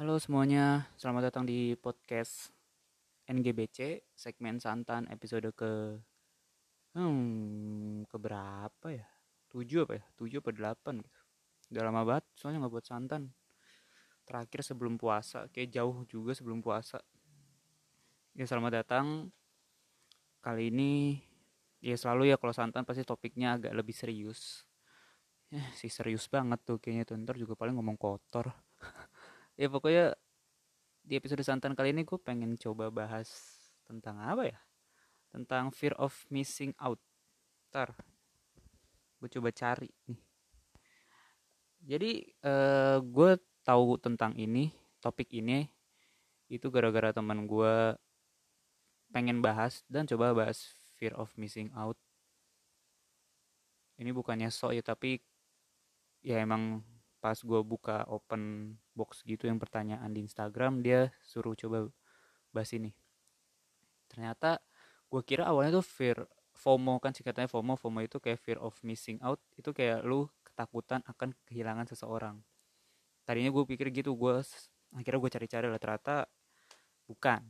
Halo semuanya, selamat datang di podcast NGBC segmen santan episode ke hmm ke berapa ya? 7 apa ya? 7 apa 8 gitu. Udah lama banget soalnya nggak buat santan. Terakhir sebelum puasa, kayak jauh juga sebelum puasa. Ya selamat datang. Kali ini ya selalu ya kalau santan pasti topiknya agak lebih serius. Ya, sih serius banget tuh kayaknya tuh ntar juga paling ngomong kotor. ya pokoknya di episode santan kali ini gue pengen coba bahas tentang apa ya? Tentang fear of missing out. Ntar gue coba cari nih. Jadi uh, gue tahu tentang ini topik ini itu gara-gara teman gue pengen bahas dan coba bahas fear of missing out. Ini bukannya so ya tapi ya emang pas gue buka open box gitu yang pertanyaan di Instagram dia suruh coba bahas ini. Ternyata gue kira awalnya tuh fear FOMO kan sih katanya FOMO FOMO itu kayak fear of missing out itu kayak lu ketakutan akan kehilangan seseorang. Tadinya gue pikir gitu gue akhirnya gue cari-cari lah ternyata bukan.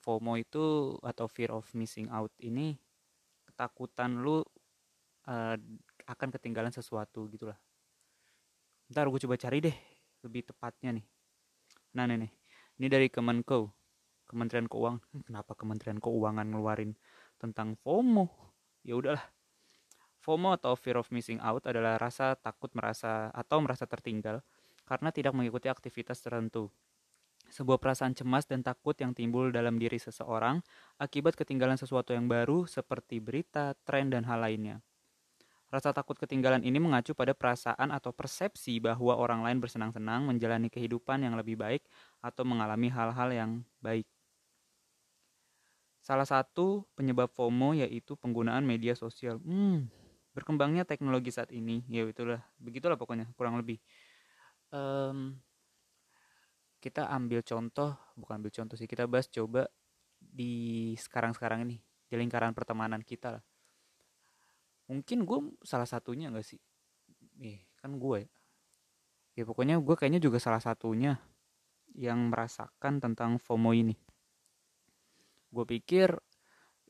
FOMO itu atau fear of missing out ini ketakutan lu uh, akan ketinggalan sesuatu gitulah ntar gue coba cari deh lebih tepatnya nih. Nah nih nih. Ini dari Kemenko Kementerian Keuangan. Kenapa Kementerian Keuangan ngeluarin tentang FOMO? Ya udahlah. FOMO atau fear of missing out adalah rasa takut merasa atau merasa tertinggal karena tidak mengikuti aktivitas tertentu. Sebuah perasaan cemas dan takut yang timbul dalam diri seseorang akibat ketinggalan sesuatu yang baru seperti berita, tren, dan hal lainnya. Rasa takut ketinggalan ini mengacu pada perasaan atau persepsi bahwa orang lain bersenang-senang menjalani kehidupan yang lebih baik atau mengalami hal-hal yang baik. Salah satu penyebab FOMO yaitu penggunaan media sosial. Hmm, berkembangnya teknologi saat ini, ya itulah, begitulah pokoknya kurang lebih. Um, kita ambil contoh, bukan ambil contoh sih, kita bahas coba di sekarang-sekarang ini, di lingkaran pertemanan kita lah mungkin gue salah satunya gak sih? Nih kan gue ya. Ya pokoknya gue kayaknya juga salah satunya yang merasakan tentang FOMO ini. Gue pikir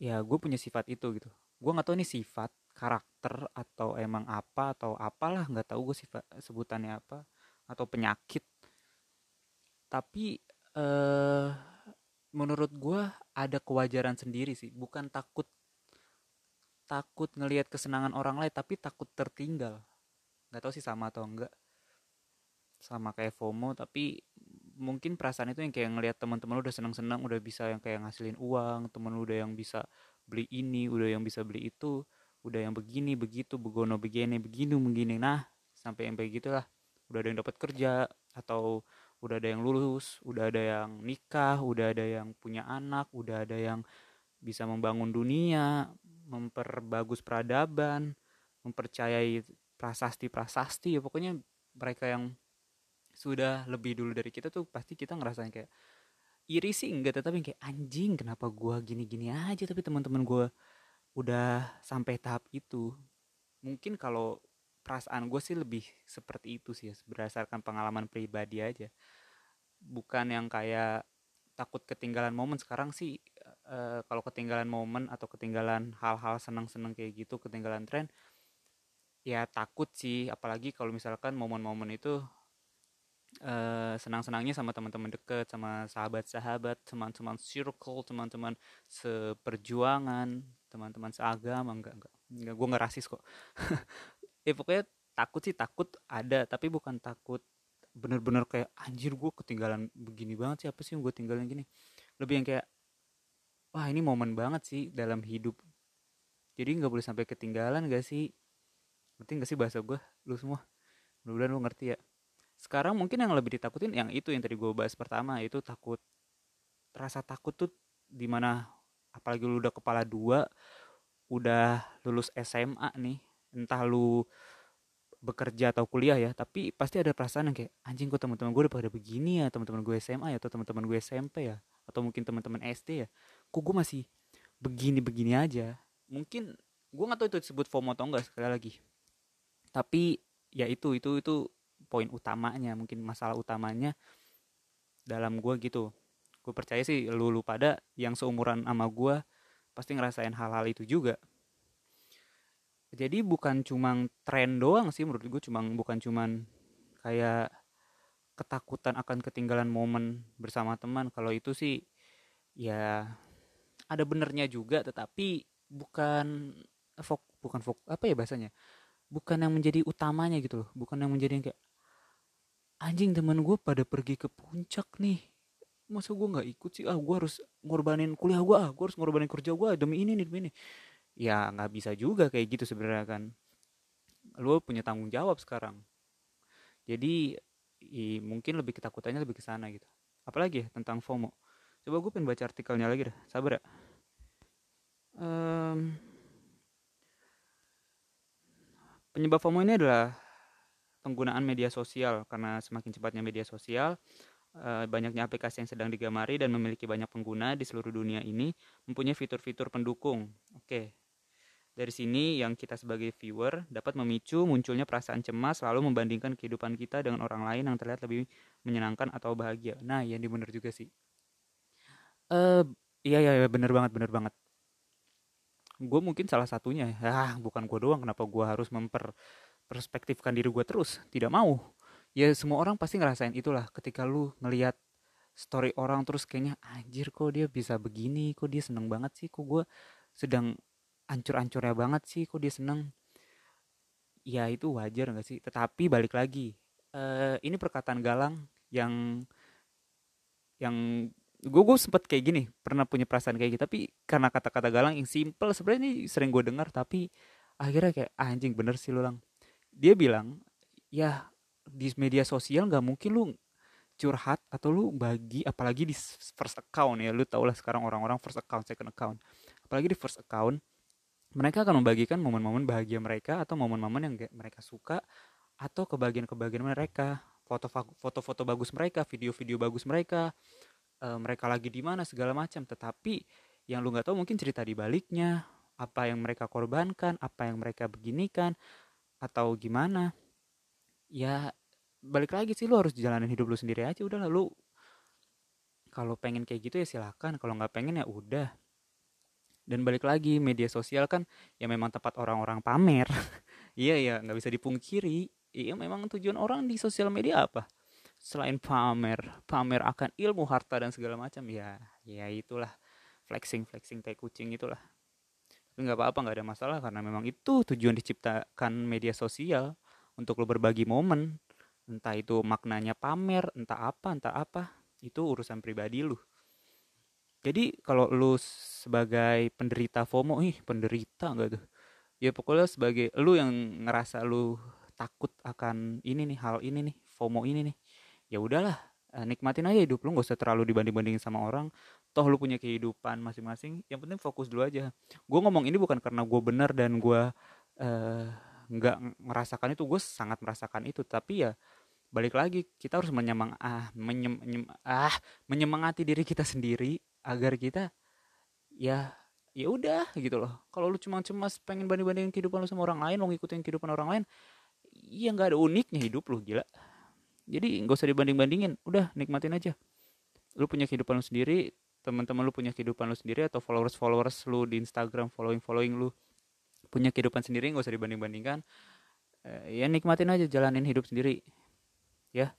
ya gue punya sifat itu gitu. Gue nggak tahu ini sifat karakter atau emang apa atau apalah nggak tahu gue sifat sebutannya apa atau penyakit. Tapi eh menurut gue ada kewajaran sendiri sih. Bukan takut takut ngelihat kesenangan orang lain tapi takut tertinggal. Nggak tahu sih sama atau enggak sama kayak FOMO tapi mungkin perasaan itu yang kayak ngelihat teman-teman udah senang-senang udah bisa yang kayak ngasilin uang temen udah yang bisa beli ini udah yang bisa beli itu udah yang begini begitu begono begini begini begini. Nah sampai yang kayak gitulah. Udah ada yang dapat kerja atau udah ada yang lulus udah ada yang nikah udah ada yang punya anak udah ada yang bisa membangun dunia memperbagus peradaban mempercayai prasasti-prasasti ya pokoknya mereka yang sudah lebih dulu dari kita tuh pasti kita ngerasain kayak iri sih enggak tetapi kayak anjing kenapa gua gini-gini aja? Tapi teman-teman gua udah sampai tahap itu. Mungkin kalau perasaan gue sih lebih seperti itu sih ya, berdasarkan pengalaman pribadi aja. Bukan yang kayak takut ketinggalan momen sekarang sih uh, kalau ketinggalan momen atau ketinggalan hal-hal senang-senang kayak gitu ketinggalan tren ya takut sih. Apalagi kalau misalkan momen-momen itu uh, senang-senangnya sama teman-teman deket sama sahabat-sahabat teman-teman circle teman-teman seperjuangan teman-teman seagama. Enggak enggak enggak gue nggak rasis kok. Ya pokoknya takut sih takut ada tapi bukan takut bener-bener kayak anjir gue ketinggalan begini banget sih apa sih gue tinggalin gini? Lebih yang kayak wah ini momen banget sih dalam hidup. Jadi nggak boleh sampai ketinggalan gak sih? Ngerti gak sih bahasa gue lu semua. Mudah-mudahan lu ngerti ya. Sekarang mungkin yang lebih ditakutin yang itu yang tadi gue bahas pertama itu takut. Rasa takut tuh di mana apalagi lu udah kepala dua udah lulus SMA nih entah lu bekerja atau kuliah ya tapi pasti ada perasaan yang kayak anjing kok teman-teman gue udah pada begini ya? Teman-teman gue SMA ya? Atau teman-teman gue SMP ya? Atau mungkin teman-teman SD ya kok gue masih begini-begini aja? Mungkin gue nggak tahu itu disebut FOMO atau enggak sekali lagi. Tapi ya itu itu itu poin utamanya mungkin masalah utamanya dalam gue gitu. Gue percaya sih lu lu pada yang seumuran sama gue pasti ngerasain hal-hal itu juga. Jadi bukan cuma tren doang sih menurut gue cuma bukan cuman kayak ketakutan akan ketinggalan momen bersama teman. Kalau itu sih ya ada benernya juga tetapi bukan fok bukan fok apa ya bahasanya? Bukan yang menjadi utamanya gitu loh. Bukan yang menjadi yang kayak anjing teman gue pada pergi ke puncak nih. Masa gue nggak ikut sih? Ah gue harus ngorbanin kuliah gue ah gue harus ngorbanin kerja gue demi ini nih demi ini. Ya nggak bisa juga kayak gitu sebenarnya kan. Lo punya tanggung jawab sekarang. Jadi i, mungkin lebih ketakutannya lebih ke sana gitu. Apalagi ya tentang FOMO coba gue pengen baca artikelnya lagi dah sabar ya um, penyebab FOMO ini adalah penggunaan media sosial karena semakin cepatnya media sosial Eh, banyaknya aplikasi yang sedang digamari dan memiliki banyak pengguna di seluruh dunia ini mempunyai fitur-fitur pendukung. Oke. Dari sini yang kita sebagai viewer dapat memicu munculnya perasaan cemas lalu membandingkan kehidupan kita dengan orang lain yang terlihat lebih menyenangkan atau bahagia. Nah, yang bener juga sih. Uh, iya iya bener banget bener banget. Gue mungkin salah satunya. Ah, bukan gue doang. Kenapa gue harus memperspektifkan diri gue terus? Tidak mau ya semua orang pasti ngerasain itulah ketika lu ngelihat story orang terus kayaknya anjir kok dia bisa begini kok dia seneng banget sih kok gue sedang ancur-ancurnya banget sih kok dia seneng ya itu wajar gak sih tetapi balik lagi uh, ini perkataan Galang yang yang gue gue sempet kayak gini pernah punya perasaan kayak gitu tapi karena kata-kata Galang yang simple sebenarnya ini sering gue dengar tapi akhirnya kayak ah, anjing bener sih lu lang. Dia bilang ya di media sosial nggak mungkin lu curhat atau lu bagi apalagi di first account ya lu tau lah sekarang orang-orang first account second account. Apalagi di first account mereka akan membagikan momen-momen bahagia mereka atau momen-momen yang mereka suka atau kebagian-kebagian mereka. Foto-foto bagus mereka video-video bagus mereka e, mereka lagi di mana segala macam. Tetapi yang lu nggak tahu mungkin cerita di baliknya apa yang mereka korbankan apa yang mereka beginikan atau gimana. Ya balik lagi sih lu harus jalanin hidup lu sendiri aja udah lu kalau pengen kayak gitu ya silakan kalau nggak pengen ya udah. Dan balik lagi media sosial kan ya memang tempat orang-orang pamer. Iya ya nggak bisa dipungkiri. Iya memang tujuan orang di sosial media apa selain pamer pamer akan ilmu harta dan segala macam ya ya itulah. Flexing flexing kayak kucing itulah. Tapi nggak apa-apa nggak ada masalah karena memang itu tujuan diciptakan media sosial untuk lo berbagi momen. Entah itu maknanya pamer entah apa entah apa itu urusan pribadi lu. Jadi kalau lu sebagai penderita FOMO ih penderita enggak tuh? Ya pokoknya sebagai lu yang ngerasa lu takut akan ini nih hal ini nih FOMO ini nih ya udahlah eh, nikmatin aja hidup lu gak usah terlalu dibanding-bandingin sama orang. Toh lu punya kehidupan masing-masing yang penting fokus dulu aja. Gue ngomong ini bukan karena gue benar dan gue uh, nggak merasakan itu gue sangat merasakan itu. Tapi ya balik lagi kita harus menyemang ah menyem, menyem, ah menyemangati diri kita sendiri agar kita ya ya udah gitu loh. Kalau lu cuma cemas pengen banding bandingin kehidupan lu sama orang lain mau ngikutin kehidupan orang lain ya nggak ada uniknya hidup lu gila jadi nggak usah dibanding bandingin udah nikmatin aja. Lu punya kehidupan lu sendiri teman-teman lu punya kehidupan lu sendiri atau followers followers lu di Instagram following following lu punya kehidupan sendiri nggak usah dibanding bandingkan eh, ya nikmatin aja jalanin hidup sendiri. Ya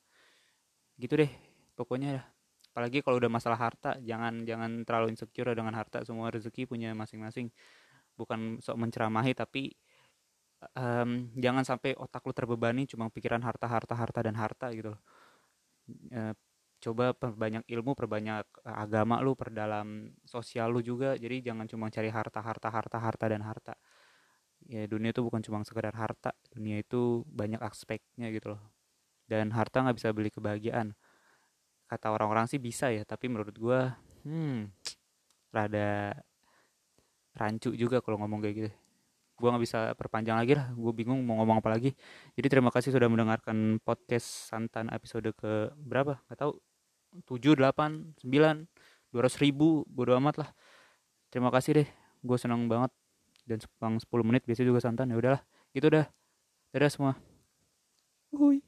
gitu deh pokoknya. Apalagi kalau udah masalah harta jangan jangan terlalu insecure dengan harta semua rezeki punya masing-masing. Bukan sok menceramahi tapi um, jangan sampai otak lu terbebani cuma pikiran harta harta harta dan harta gitu e, coba perbanyak ilmu perbanyak agama lu perdalam sosial lu juga. Jadi jangan cuma cari harta harta harta harta dan harta. Ya dunia itu bukan cuma sekedar harta. Dunia itu banyak aspeknya gitu loh. Dan harta nggak bisa beli kebahagiaan. Kata orang-orang sih bisa ya tapi menurut gue hmm rada rancu juga kalau ngomong kayak gitu gue nggak bisa perpanjang lagi lah. Gue bingung mau ngomong apa lagi. Jadi terima kasih sudah mendengarkan podcast santan episode ke berapa? Nggak tahu. Tujuh delapan sembilan dua ratus ribu bodo amat lah. Terima kasih deh. Gue senang banget. Dan sepuluh menit biasanya juga santan. Ya udahlah. Gitu dah. Dadah semua. Uhuy.